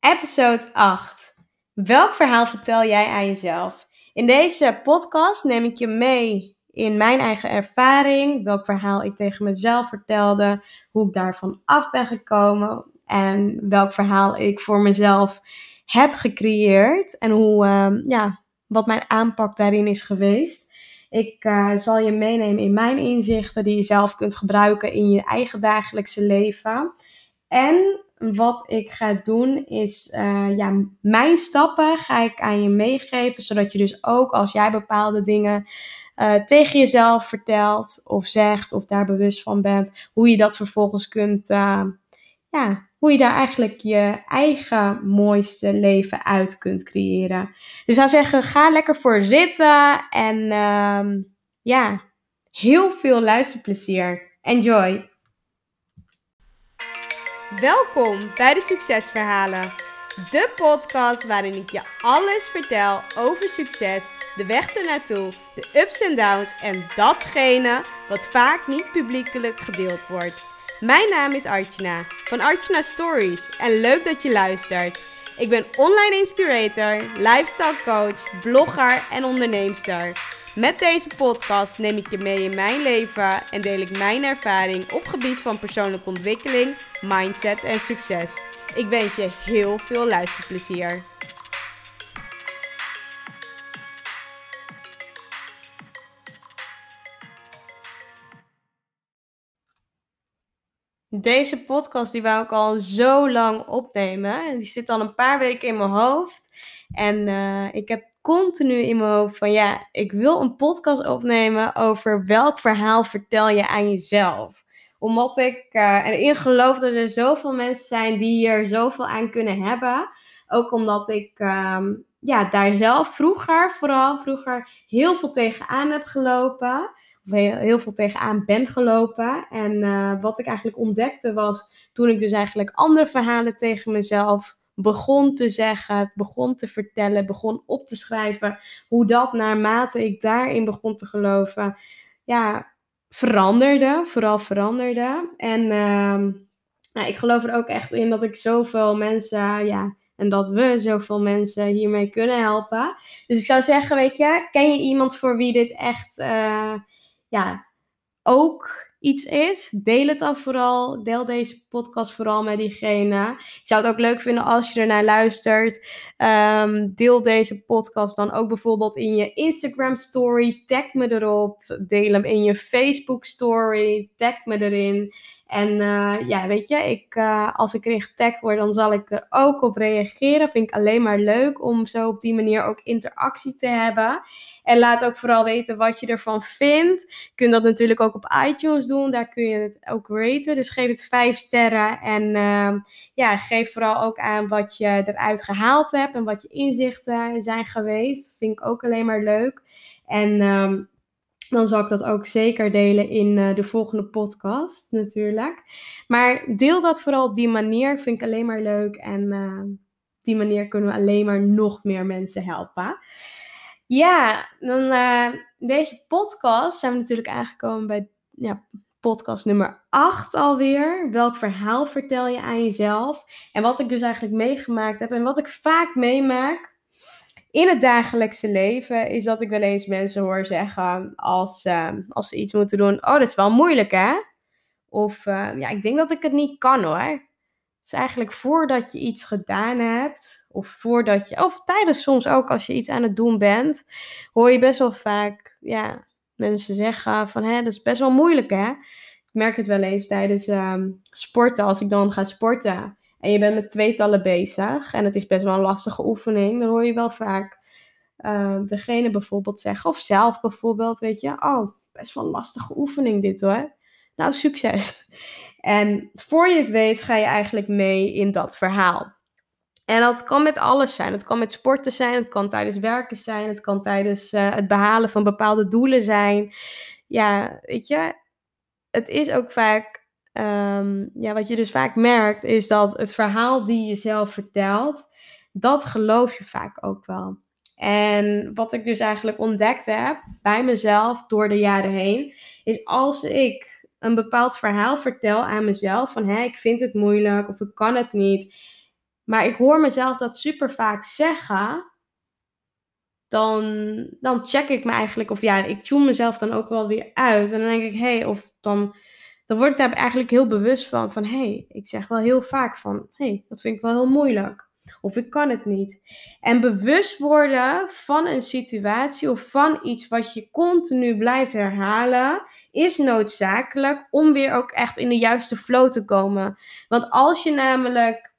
Episode 8. Welk verhaal vertel jij aan jezelf? In deze podcast neem ik je mee in mijn eigen ervaring, welk verhaal ik tegen mezelf vertelde, hoe ik daarvan af ben gekomen en welk verhaal ik voor mezelf heb gecreëerd en hoe, uh, ja, wat mijn aanpak daarin is geweest. Ik uh, zal je meenemen in mijn inzichten die je zelf kunt gebruiken in je eigen dagelijkse leven. En wat ik ga doen is, uh, ja, mijn stappen ga ik aan je meegeven, zodat je dus ook als jij bepaalde dingen uh, tegen jezelf vertelt of zegt of daar bewust van bent, hoe je dat vervolgens kunt, uh, ja, hoe je daar eigenlijk je eigen mooiste leven uit kunt creëren. Dus zou zeggen, ga lekker voor zitten en uh, ja, heel veel luisterplezier. Enjoy! Welkom bij de Succesverhalen. De podcast waarin ik je alles vertel over succes, de weg ernaartoe, de ups en downs en datgene wat vaak niet publiekelijk gedeeld wordt. Mijn naam is Archana van Archana Stories en leuk dat je luistert. Ik ben online inspirator, lifestyle coach, blogger en onderneemster. Met deze podcast neem ik je mee in mijn leven en deel ik mijn ervaring op gebied van persoonlijke ontwikkeling, mindset en succes. Ik wens je heel veel luisterplezier. Deze podcast die wou ik al zo lang opnemen. Die zit al een paar weken in mijn hoofd. En uh, ik heb continu in mijn hoofd van ja, ik wil een podcast opnemen over welk verhaal vertel je aan jezelf. Omdat ik uh, erin geloof dat er zoveel mensen zijn die hier zoveel aan kunnen hebben. Ook omdat ik um, ja, daar zelf vroeger, vooral vroeger, heel veel tegenaan heb gelopen. Of heel, veel tegenaan ben gelopen. En uh, wat ik eigenlijk ontdekte was toen ik dus eigenlijk andere verhalen tegen mezelf begon te zeggen, begon te vertellen, begon op te schrijven, hoe dat naarmate ik daarin begon te geloven, ja, veranderde, vooral veranderde. En nou, ik geloof er ook echt in dat ik zoveel mensen, ja, en dat we zoveel mensen hiermee kunnen helpen. Dus ik zou zeggen, weet je, ken je iemand voor wie dit echt, uh, ja, ook iets is, deel het dan vooral. Deel deze podcast vooral met diegene. Ik zou het ook leuk vinden als je ernaar luistert. Um, deel deze podcast dan ook bijvoorbeeld in je Instagram story. Tag me erop. Deel hem in je Facebook story. Tag me erin. En uh, ja, weet je, ik, uh, als ik erin getagd word, dan zal ik er ook op reageren. Vind ik alleen maar leuk om zo op die manier ook interactie te hebben. En laat ook vooral weten wat je ervan vindt. Je kunt dat natuurlijk ook op iTunes doen. Daar kun je het ook raten. Dus geef het vijf sterren. En uh, ja, geef vooral ook aan wat je eruit gehaald hebt. En wat je inzichten zijn geweest. Vind ik ook alleen maar leuk. En um, dan zal ik dat ook zeker delen in uh, de volgende podcast natuurlijk. Maar deel dat vooral op die manier. Vind ik alleen maar leuk. En uh, die manier kunnen we alleen maar nog meer mensen helpen. Ja, dan uh, deze podcast zijn we natuurlijk aangekomen bij ja, podcast nummer 8 alweer. Welk verhaal vertel je aan jezelf? En wat ik dus eigenlijk meegemaakt heb en wat ik vaak meemaak in het dagelijkse leven is dat ik wel eens mensen hoor zeggen als, uh, als ze iets moeten doen: Oh, dat is wel moeilijk hè? Of uh, ja, ik denk dat ik het niet kan hoor. Dus eigenlijk voordat je iets gedaan hebt, of voordat je, of tijdens soms ook als je iets aan het doen bent, hoor je best wel vaak ja, mensen zeggen van hè, dat is best wel moeilijk hè. Ik merk het wel eens tijdens um, sporten, als ik dan ga sporten en je bent met tweetallen bezig en het is best wel een lastige oefening, dan hoor je wel vaak uh, degene bijvoorbeeld zeggen, of zelf bijvoorbeeld, weet je, oh, best wel een lastige oefening dit hoor. Nou, succes. En voor je het weet ga je eigenlijk mee in dat verhaal. En dat kan met alles zijn. Het kan met sporten zijn, het kan tijdens werken zijn, het kan tijdens uh, het behalen van bepaalde doelen zijn. Ja, weet je, het is ook vaak um, ja, wat je dus vaak merkt, is dat het verhaal die je zelf vertelt, dat geloof je vaak ook wel. En wat ik dus eigenlijk ontdekt heb bij mezelf door de jaren heen, is als ik een bepaald verhaal vertel aan mezelf, van hé, ik vind het moeilijk of ik kan het niet, maar ik hoor mezelf dat super vaak zeggen, dan, dan check ik me eigenlijk, of ja, ik tune mezelf dan ook wel weer uit. En dan denk ik, hé, hey, of dan, dan word ik daar eigenlijk heel bewust van, van hé, hey, ik zeg wel heel vaak van, hé, hey, dat vind ik wel heel moeilijk. Of ik kan het niet. En bewust worden van een situatie of van iets wat je continu blijft herhalen, is noodzakelijk om weer ook echt in de juiste flow te komen. Want als je namelijk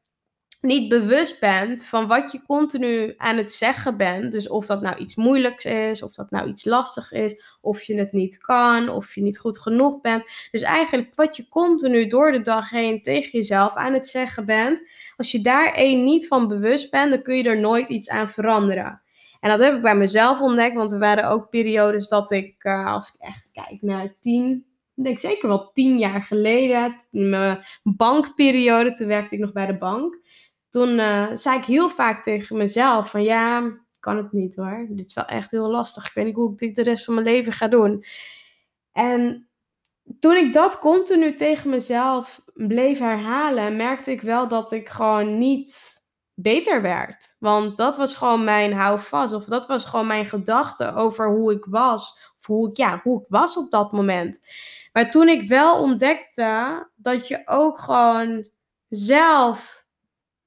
niet bewust bent van wat je continu aan het zeggen bent. Dus of dat nou iets moeilijks is, of dat nou iets lastig is, of je het niet kan, of je niet goed genoeg bent. Dus eigenlijk wat je continu door de dag heen tegen jezelf aan het zeggen bent. Als je daar één niet van bewust bent, dan kun je er nooit iets aan veranderen. En dat heb ik bij mezelf ontdekt, want er waren ook periodes dat ik, uh, als ik echt kijk naar tien, ik denk zeker wel tien jaar geleden, mijn bankperiode, toen werkte ik nog bij de bank toen uh, zei ik heel vaak tegen mezelf van ja, kan het niet hoor. Dit is wel echt heel lastig. Ik weet niet hoe ik dit de rest van mijn leven ga doen. En toen ik dat continu tegen mezelf bleef herhalen, merkte ik wel dat ik gewoon niet beter werd. Want dat was gewoon mijn houvast. Of dat was gewoon mijn gedachte over hoe ik was. Of hoe ik, ja, hoe ik was op dat moment. Maar toen ik wel ontdekte dat je ook gewoon zelf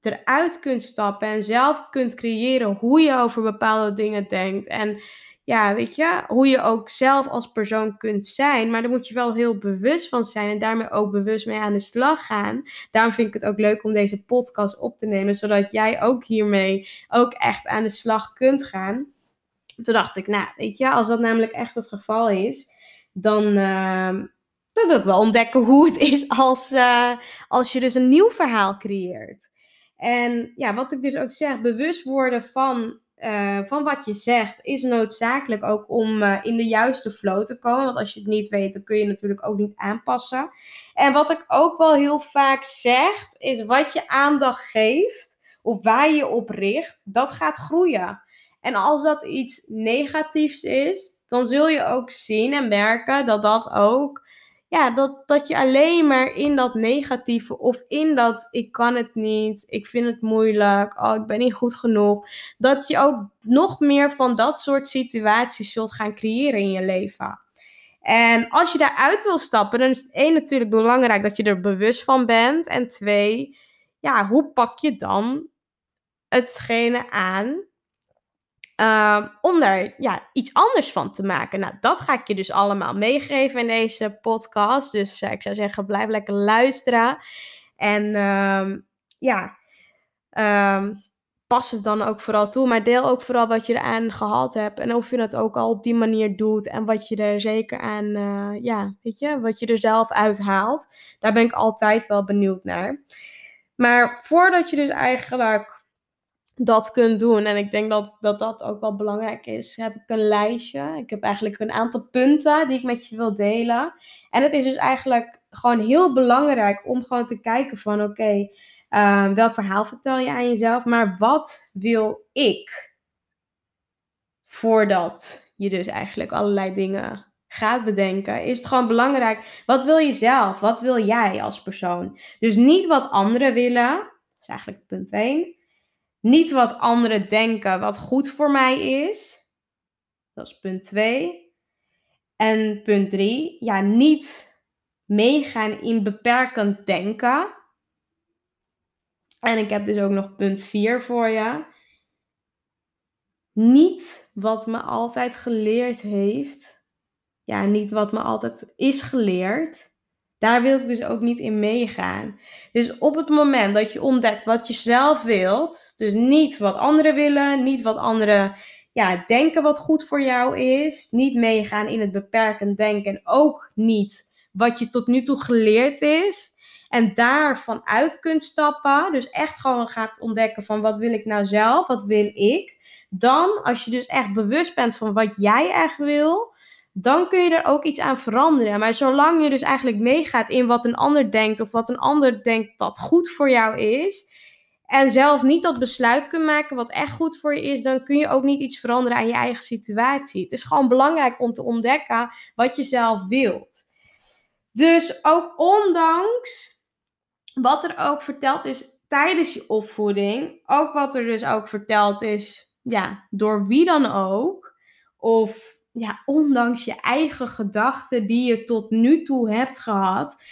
eruit kunt stappen en zelf kunt creëren hoe je over bepaalde dingen denkt. En ja, weet je, hoe je ook zelf als persoon kunt zijn. Maar daar moet je wel heel bewust van zijn en daarmee ook bewust mee aan de slag gaan. Daarom vind ik het ook leuk om deze podcast op te nemen, zodat jij ook hiermee ook echt aan de slag kunt gaan. Toen dacht ik, nou, weet je, als dat namelijk echt het geval is, dan, uh, dan wil ik wel ontdekken hoe het is als, uh, als je dus een nieuw verhaal creëert. En ja, wat ik dus ook zeg, bewust worden van, uh, van wat je zegt, is noodzakelijk ook om uh, in de juiste flow te komen. Want als je het niet weet, dan kun je natuurlijk ook niet aanpassen. En wat ik ook wel heel vaak zeg, is wat je aandacht geeft of waar je op richt, dat gaat groeien. En als dat iets negatiefs is, dan zul je ook zien en merken dat dat ook ja, dat, dat je alleen maar in dat negatieve of in dat ik kan het niet, ik vind het moeilijk, oh, ik ben niet goed genoeg, dat je ook nog meer van dat soort situaties zult gaan creëren in je leven. En als je daaruit wil stappen, dan is het één natuurlijk belangrijk dat je er bewust van bent. En twee, ja, hoe pak je dan hetgene aan Uh, om daar ja, iets anders van te maken. Nou, dat ga ik je dus allemaal meegeven in deze podcast. Dus uh, ik zou zeggen, blijf lekker luisteren. En uh, ja, ehm, pas het dan ook vooral toe. Maar deel ook vooral wat je eraan gehad hebt. En of je dat ook al op die manier doet. En wat je er zeker aan, eh, ja, weet je, wat je er zelf uithaalt. Daar ben ik altijd wel benieuwd naar. Maar voordat je dus eigenlijk dat kunt doen. En ik denk dat, dat dat ook wel belangrijk is. Heb ik een lijstje. Ik heb eigenlijk een aantal punten die ik met je wil delen. En het is dus eigenlijk gewoon heel belangrijk om gewoon te kijken van oké, ehm, welk verhaal vertel je aan jezelf, maar wat wil ik? Voordat je dus eigenlijk allerlei dingen gaat bedenken, is het gewoon belangrijk. Wat wil je zelf? Wat wil jij als persoon? Dus niet wat anderen willen. Dat is eigenlijk punt 1 niet wat anderen denken wat goed voor mij is. Dat is punt 2. En punt 3, ja, niet meegaan in beperkend denken. En ik heb dus ook nog punt 4 voor je. Niet wat me altijd geleerd heeft. Ja, niet wat me altijd is geleerd. Daar wil ik dus ook niet in meegaan. Dus op het moment dat je ontdekt wat je zelf wilt, dus niet wat anderen willen, niet wat anderen ja, denken wat goed voor jou is, niet meegaan in het beperkend denken en ook niet wat je tot nu toe geleerd is. En daarvan uit kunt stappen, dus echt gewoon gaat ontdekken van wat wil ik nou zelf, wat wil ik. Dan, als je dus echt bewust bent van wat jij echt wil, dan kun je er ook iets aan veranderen. Maar zolang je dus eigenlijk meegaat in wat een ander denkt of wat een ander denkt dat goed voor jou is, en zelf niet dat besluit kunt maken wat echt goed voor je is, dan kun je ook niet iets veranderen aan je eigen situatie. Het is gewoon belangrijk om te ontdekken wat je zelf wilt. Dus ook ondanks wat er ook verteld is tijdens je opvoeding, ook wat er dus ook verteld is, ja, door wie dan ook, of ja, ondanks je eigen gedachten die je tot nu toe hebt gehad,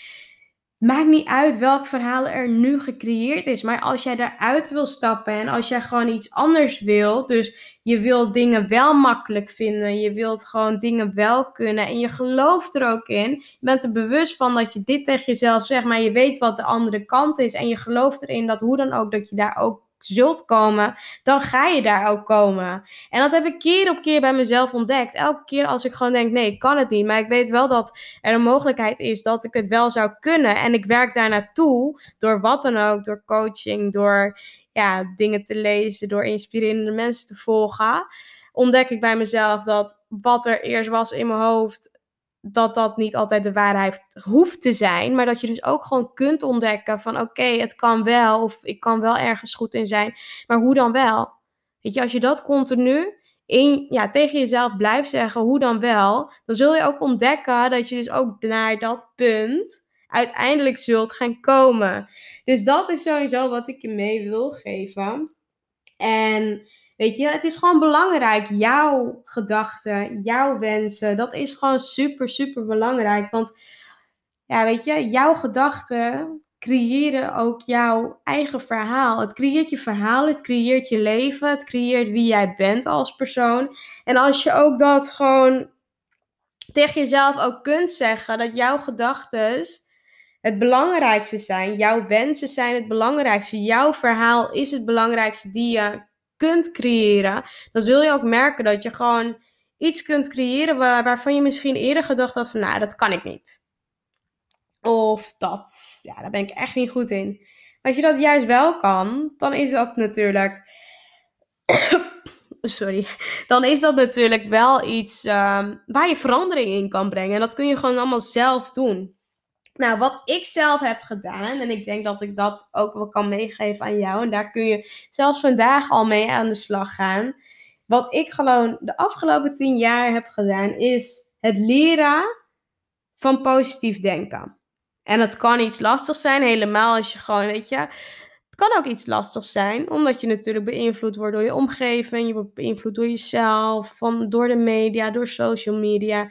maakt niet uit welk verhaal er nu gecreëerd is. Maar als jij daaruit wil stappen en als jij gewoon iets anders wilt, dus je wilt dingen wel makkelijk vinden, je wilt gewoon dingen wel kunnen en je gelooft er ook in, je bent er bewust van dat je dit tegen jezelf zegt, maar je weet wat de andere kant is en je gelooft erin dat hoe dan ook dat je daar ook zult komen, dan ga je daar ook komen. En dat heb ik keer op keer bij mezelf ontdekt. Elke keer als ik gewoon denk, nee, ik kan het niet. Maar ik weet wel dat er een mogelijkheid is dat ik het wel zou kunnen. En ik werk daar naartoe door wat dan ook, door coaching, door ja, dingen te lezen, door inspirerende mensen te volgen. Ontdek ik bij mezelf dat wat er eerst was in mijn hoofd, dat dat niet altijd de waarheid hoeft te zijn. Maar dat je dus ook gewoon kunt ontdekken van oké, het kan wel. Of ik kan wel ergens goed in zijn. Maar hoe dan wel? Weet je, als je dat continu in, ja, tegen jezelf blijft zeggen, hoe dan wel. Dan zul je ook ontdekken dat je dus ook naar dat punt uiteindelijk zult gaan komen. Dus dat is sowieso wat ik je mee wil geven. En Weet je, het is gewoon belangrijk. Jouw gedachten, jouw wensen, dat is gewoon super, super belangrijk. Want ja, weet je, jouw gedachten creëren ook jouw eigen verhaal. Het creëert je verhaal, het creëert je leven, het creëert wie jij bent als persoon. En als je ook dat gewoon tegen jezelf ook kunt zeggen, dat jouw gedachten het belangrijkste zijn, jouw wensen zijn het belangrijkste, jouw verhaal is het belangrijkste die je kunt creëren, dan zul je ook merken dat je gewoon iets kunt creëren waar, waarvan je misschien eerder gedacht had van, nou, dat kan ik niet. Of dat, ja, daar ben ik echt niet goed in. Maar als je dat juist wel kan, dan is dat natuurlijk. Sorry. Dan is dat natuurlijk wel iets um, waar je verandering in kan brengen. En dat kun je gewoon allemaal zelf doen. Nou, wat ik zelf heb gedaan, en ik denk dat ik dat ook wel kan meegeven aan jou, en daar kun je zelfs vandaag al mee aan de slag gaan. Wat ik gewoon de afgelopen tien jaar heb gedaan, is het leren van positief denken. En het kan iets lastig zijn, helemaal als je gewoon, weet je, het kan ook iets lastig zijn, omdat je natuurlijk beïnvloed wordt door je omgeving, je wordt beïnvloed door jezelf, van, door de media, door social media.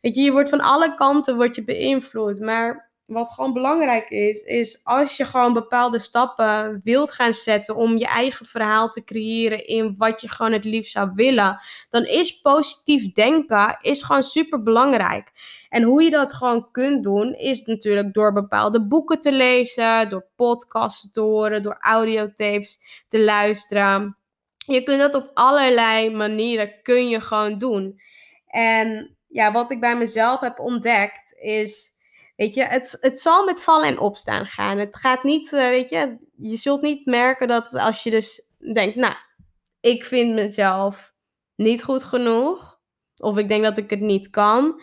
Weet je, je wordt van alle kanten wordt je beïnvloed, maar wat gewoon belangrijk is, is als je gewoon bepaalde stappen wilt gaan zetten om je eigen verhaal te creëren in wat je gewoon het liefst zou willen, dan is positief denken is gewoon super belangrijk. En hoe je dat gewoon kunt doen, is natuurlijk door bepaalde boeken te lezen, door podcasts te horen, door audiotapes te luisteren. Je kunt dat op allerlei manieren kun je gewoon doen. En ja, wat ik bij mezelf heb ontdekt is Weet je, het, het zal met vallen en opstaan gaan. Het gaat niet, uh, weet je, je zult niet merken dat als je dus denkt, nou, ik vind mezelf niet goed genoeg. Of ik denk dat ik het niet kan.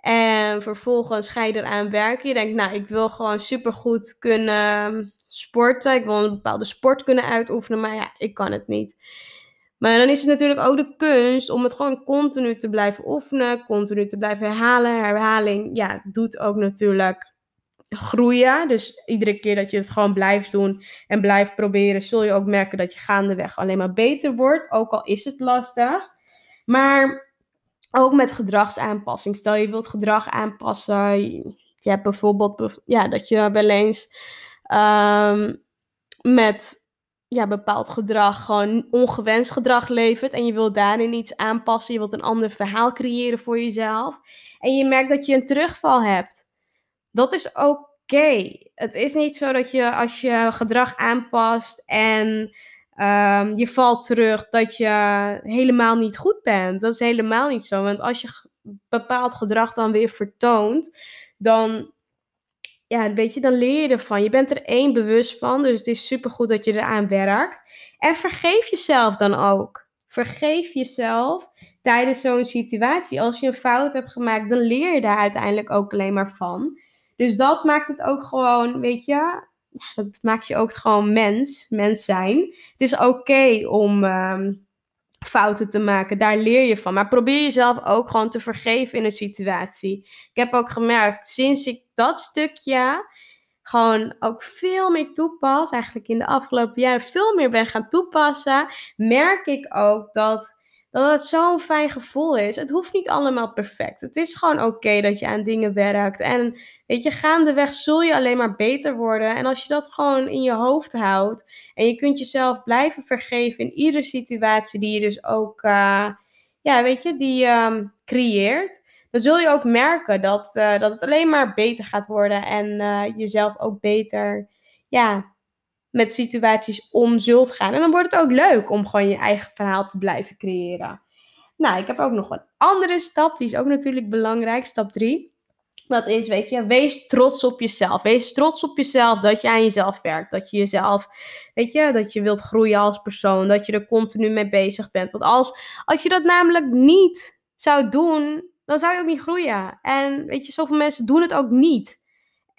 En vervolgens ga je eraan werken. Je denkt, nou, ik wil gewoon supergoed kunnen sporten. Ik wil een bepaalde sport kunnen uitoefenen. Maar ja, ik kan het niet. Maar dan is het natuurlijk ook de kunst om het gewoon continu te blijven oefenen, continu te blijven herhalen. Herhaling, ja, doet ook natuurlijk groeien. Dus iedere keer dat je het gewoon blijft doen en blijft proberen, zul je ook merken dat je gaandeweg alleen maar beter wordt. Ook al is het lastig. Maar ook met gedragsaanpassing. Stel je wilt gedrag aanpassen. Je hebt bijvoorbeeld ja, dat je wel eens um, met ja, bepaald gedrag gewoon ongewenst gedrag levert en je wilt daarin iets aanpassen, je wilt een ander verhaal creëren voor jezelf en je merkt dat je een terugval hebt. Dat is oké. Het is niet zo dat je als je gedrag aanpast en um, je valt terug, dat je helemaal niet goed bent. Dat is helemaal niet zo. Want als je bepaald gedrag dan weer vertoont, dan ja, weet je, dan leer je ervan. Je bent er één bewust van, dus het is supergoed dat je eraan werkt. En vergeef jezelf dan ook. Vergeef jezelf tijdens zo'n situatie. Als je een fout hebt gemaakt, dan leer je daar uiteindelijk ook alleen maar van. Dus dat maakt het ook gewoon, weet je, dat maakt je ook gewoon mens, mens zijn. Het is oké om ehm, fouten te maken. Daar leer je van. Maar probeer jezelf ook gewoon te vergeven in een situatie. Ik heb ook gemerkt, sinds ik dat stukje gewoon ook veel meer toepas, eigenlijk in de afgelopen jaren veel meer ben gaan toepassen, merk ik ook dat dat het zo'n fijn gevoel is. Het hoeft niet allemaal perfect. Het is gewoon oké dat je aan dingen werkt. En weet je, gaandeweg zul je alleen maar beter worden. En als je dat gewoon in je hoofd houdt en je kunt jezelf blijven vergeven in iedere situatie die je dus ook, uh, ja, weet je, die um, creëert. Dan zul je ook merken dat, uh, dat het alleen maar beter gaat worden en uh, jezelf ook beter, ja, met situaties om zult gaan. En dan wordt het ook leuk om gewoon je eigen verhaal te blijven creëren. Nou, ik heb ook nog een andere stap, die is ook natuurlijk belangrijk, stap 3. Dat is, weet je, wees trots op jezelf. Wees trots op jezelf dat je aan jezelf werkt. Dat je jezelf, weet je, dat je wilt groeien als persoon. Dat je er continu mee bezig bent. Want als, als je dat namelijk niet zou doen, dan zou je ook niet groeien. En weet je, zoveel mensen doen het ook niet.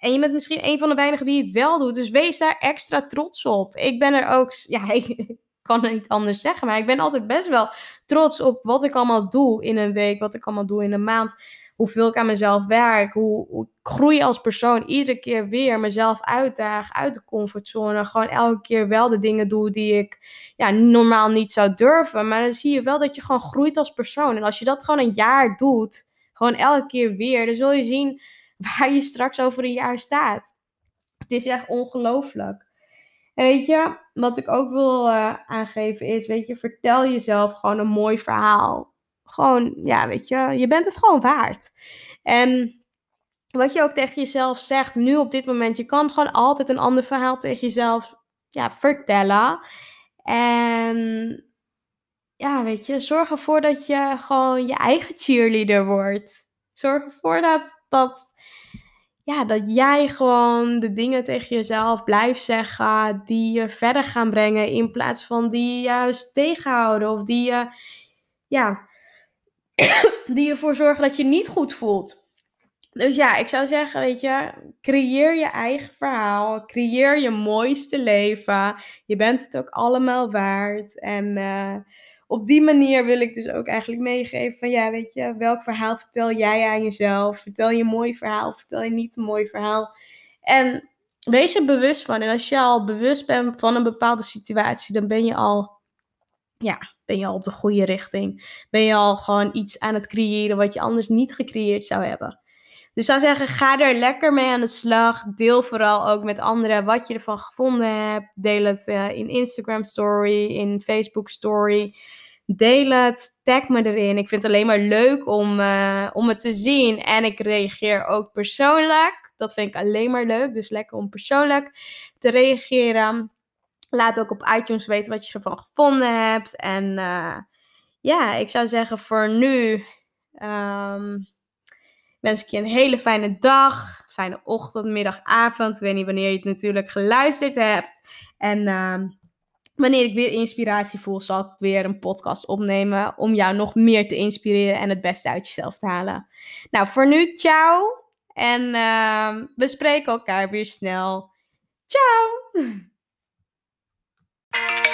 En je bent misschien een van de weinigen die het wel doet. Dus wees daar extra trots op. Ik ben er ook, ja, ik kan het niet anders zeggen. Maar ik ben altijd best wel trots op wat ik allemaal doe in een week. Wat ik allemaal doe in een maand. Hoeveel ik aan mezelf werk. Hoe, ik groei als persoon. Iedere keer weer mezelf uitdaag uit de comfortzone. Gewoon elke keer wel de dingen doe die ik ja, normaal niet zou durven. Maar dan zie je wel dat je gewoon groeit als persoon. En als je dat gewoon een jaar doet. Gewoon elke keer weer. Dan zul je zien waar je straks over een jaar staat. Het is echt ongelooflijk. Weet je, wat ik ook wil uh, aangeven is, weet je, vertel jezelf gewoon een mooi verhaal. Gewoon, ja, weet je, je bent het gewoon waard. En wat je ook tegen jezelf zegt, nu op dit moment, je kan gewoon altijd een ander verhaal tegen jezelf ja, vertellen. En ja, weet je, zorg ervoor dat je gewoon je eigen cheerleader wordt. Zorg ervoor dat, dat ja, dat jij gewoon de dingen tegen jezelf blijft zeggen die je verder gaan brengen in plaats van die je juist tegenhouden of die je, ja, die ervoor zorgen dat je niet goed voelt. Dus ja, ik zou zeggen, weet je, creëer je eigen verhaal, creëer je mooiste leven. Je bent het ook allemaal waard. En uh, op die manier wil ik dus ook eigenlijk meegeven van ja, weet je, welk verhaal vertel jij aan jezelf? Vertel je een mooi verhaal, vertel je niet een mooi verhaal? En wees er bewust van. En als je al bewust bent van een bepaalde situatie, dan ben je al, ja, ben je al op de goede richting. Ben je al gewoon iets aan het creëren wat je anders niet gecreëerd zou hebben. Dus zou zeggen, ga er lekker mee aan de slag. Deel vooral ook met anderen wat je ervan gevonden hebt. Deel het uh, in Instagram story, in Facebook story. Deel het, tag me erin. Ik vind het alleen maar leuk om, uh, om het te zien. En ik reageer ook persoonlijk. Dat vind ik alleen maar leuk. Dus lekker om persoonlijk te reageren. Laat ook op iTunes weten wat je ervan gevonden hebt. En uh, ja, ik zou zeggen voor nu... Um, wens ik je een hele fijne dag, fijne ochtend, middag, avond. Ik weet niet wanneer je het natuurlijk geluisterd hebt. En uh, wanneer ik weer inspiratie voel, zal ik weer een podcast opnemen om jou nog meer te inspireren en het beste uit jezelf te halen. Nou, voor nu, ciao. En uh, we spreken elkaar weer snel. Ciao!